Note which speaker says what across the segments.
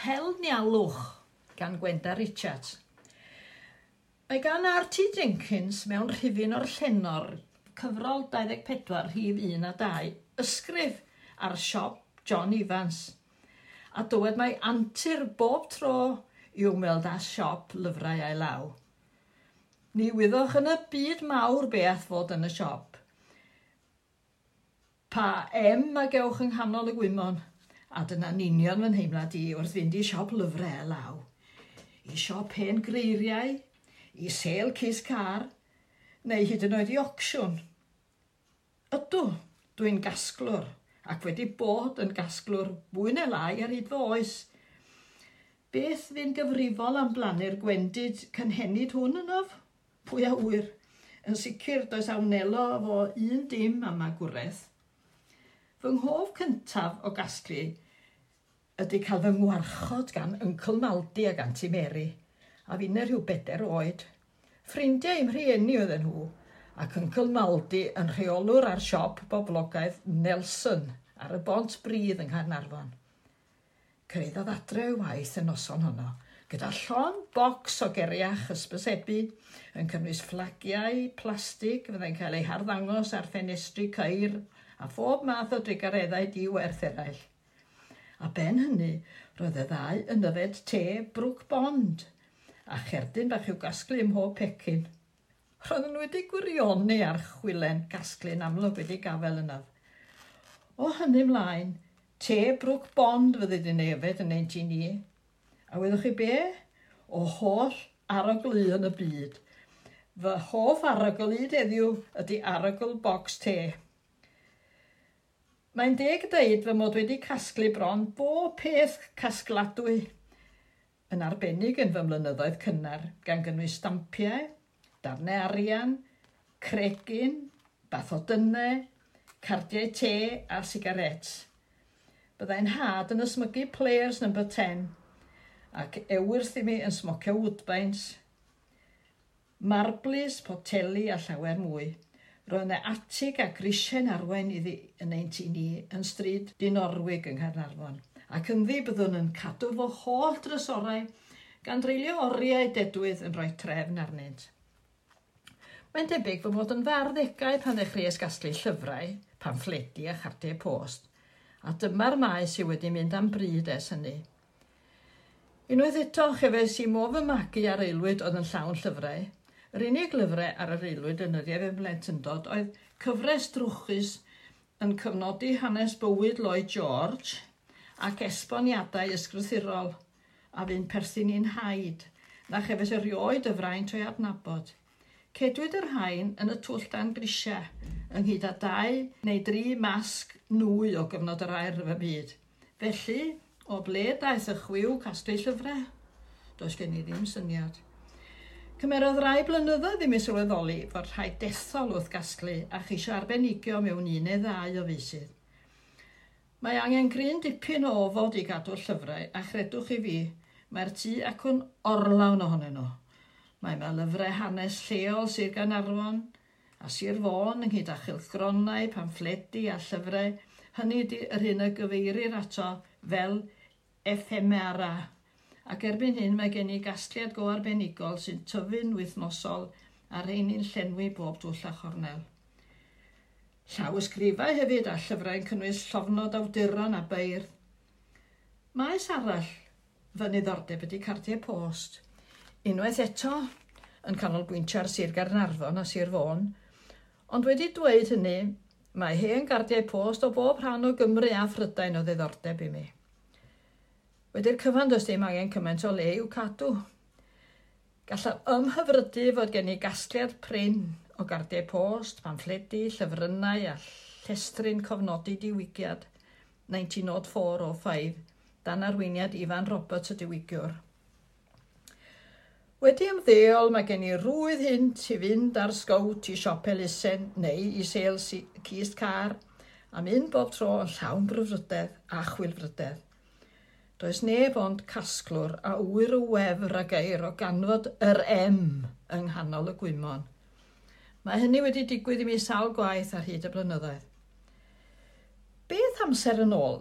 Speaker 1: Helnialwch gan Gwenda Richards. Mae gan R.T. Jenkins mewn rhifin o'r llenor, cyfrol 24 rhif 1 a 2, ysgrif ar siop John Evans. A dywed mae antur bob tro i ymweld â siop lyfrau ei law. Ni wyddwch yn y byd mawr beth fod yn y siop. Pa em a gewch yng nghanol y gwymon – A dyna'n union fy nheimlad i wrth fynd i siop lyfrau law. I siop hen greiriau, i sel cys car, neu hyd yn oed i ocsiwn. Ydw, dwi'n gasglwr, ac wedi bod yn gasglwr fwy neu lai ar hyd fy oes. Beth fy'n gyfrifol am blannu'r gwendid cynhenid hwn yn of? Pwy a wyr? Yn sicr, does awnelo fo un dim am agwraeth. Fy nghof cyntaf o gasglu ydy cael fy ngwarchod gan Uncle Maldi ac Auntie Mary. A fi'n yna rhyw bedair oed. Ffrindiau i'm rhieni oedden nhw, ac Uncle Maldi yn rheolwr ar siop boblogaidd Nelson ar y bont bryd yng Nghaernarfon. Creddodd adre y waith y noson honno, gyda llon bocs o geriach ysbysebu yn cynnwys fflagiau plastig fyddai'n cael eu harddangos ar ffenestri ceir a phob math o drigareddau diwerth eraill a ben hynny, roedd y ddau yn yfed te brwc bond a cherdyn bach i'w gasglu ym mhob pecyn. Roedden nhw wedi gwirionu ar chwilen gasglu'n amlwg wedi gafel yna. O hynny mlaen, te brwc bond fyddi di nefyd yn 19 A weddwch chi be? O holl aroglu yn y byd. Fy hoff arogl i heddiw ydy arogl box te. Mae'n deg dweud fy mod wedi casglu bron bob peth casgladwy yn arbennig yn fy mlynyddoedd cynnar gan gynnwys stampiau, darnau arian, cregin, bath o dynau, cardiau te a sigaret. Byddai'n had yn ysmygu players number 10 ac ewyrth i mi yn smocio woodbines, marblis, poteli a llawer mwy. Roedd yna atig a risen arwen iddi yn 19 yn stryd Dinorwig yng Nghaernarfon. Ac ynddi byddwn yn cadw fo holl drysorau gan dreulio oriau dedwydd yn rhoi trefn arnynt. Mae'n debyg fod bod yn farddegau pan ddechrau ysgasglu llyfrau, pamffledi a chartiau post, a dyma'r maes sydd wedi mynd am bryd es hynny. Unwaith eto, chefes i mof y magu ar aelwyd oedd yn llawn llyfrau, Yr unig lyfrau ar yr aelwyd yn yr yn mlentyndod oedd cyfres drwchus yn cyfnodi hanes bywyd Lloyd George ac esboniadau ysgrythurol a fu'n perthyn i'n haid na chefes erioed y fraint o'i adnabod. Cedwyd yr hain yn y twll dan grisiau ynghyd â dau neu dri masg nwy o gyfnod yr air y byd. Felly, o ble daeth y chwiw castell llyfrau? Does gen i ddim syniad. Cymerodd rai blynyddoedd ddim i sylweddoli fod rhai dethol wrth gasglu a cheisio arbenigio mewn un neu ddau o feisydd. Mae angen gryn dipyn o ofod i gadw llyfrau a chredwch i fi, mae'r tŷ ac yn orlawn ohonyn nhw. Mae yma lyfrau hanes lleol Sir Ganarfon a Sir Fôn ynghyd â chylchgronau, pamffledi a llyfrau, hynny ydy yr hyn y gyfeirir ato fel ephemera ac erbyn hyn mae gen i gasgliad go arbenigol sy'n tyfu'n wythnosol a rheini'n llenwi bob dwll a chornel. Llaw ysgrifau hefyd a llyfrau'n cynnwys llofnod awduron a beir. Maes arall fy niddordeb ydy cardiau post. Unwaith eto, yn canolbwyntio ar Sir Garnarfon a Sir Fôn, ond wedi dweud hynny, mae hen gardiau post o bob rhan o Gymru a Phrydain o ddiddordeb i mi. Wedi'r cyfan does dim angen cymaint o le i'w cadw. Gallaf ymhyfrydu fod gen i gasgliad prin o gardiau post, pamffledi, llyfrynnau a llestrin cofnodi diwygiad 1904-05 dan arweiniad Ifan Roberts y diwygiwr. Wedi ymddeol mae gen i rwydd hynt i fynd ar sgowt i siop elusen neu i sel cist car am un bob tro yn llawn bryfrydedd a chwilfrydedd. Does neb ond casglwr a wyr y wefr a geir o ganfod yr M yng nghanol y gwymon. Mae hynny wedi digwydd i mi sawl gwaith ar hyd y blynyddoedd. Beth amser yn ôl,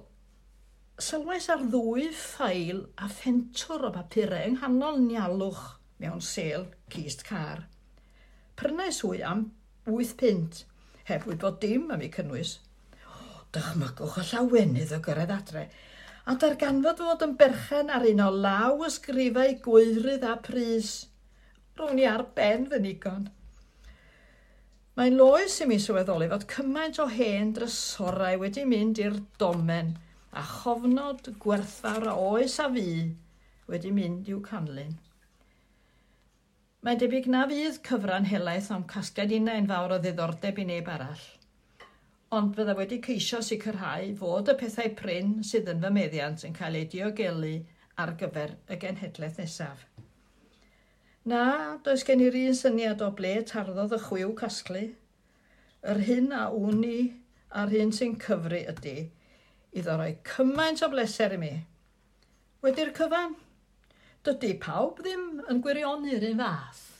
Speaker 1: sylwais ar ddwy ffail a ffentwr o bapurau yng nghanol nialwch mewn sel cist car. Prynau swy am 8 pint, heb wybod dim am ei cynnwys. Dychmygwch y llawenydd o gyrraedd adre a darganfod fod yn berchen ar un o law ysgrifau gwyrydd a pris. Rwy'n ni ar ben fy nigon. Mae'n loes i mi sylweddoli fod cymaint o hen drysorau wedi mynd i'r domen a chofnod gwerthfawr a oes a fi wedi mynd i'w canlyn. Mae'n debyg na fydd cyfran helaeth am casgad unau'n fawr o ddiddordeb i neb arall ond bydda wedi ceisio sicrhau fod y pethau pryn sydd yn fy meddiant yn cael ei diogelu ar gyfer y genhedlaeth nesaf. Na, does gen i'r un syniad o ble tarddodd y chwiw casglu. Yr hyn a wni a'r hyn sy'n cyfru ydy, iddo roi cymaint o bleser i mi. Wedi'r cyfan, dydy pawb ddim yn gwirionnu'r un fath.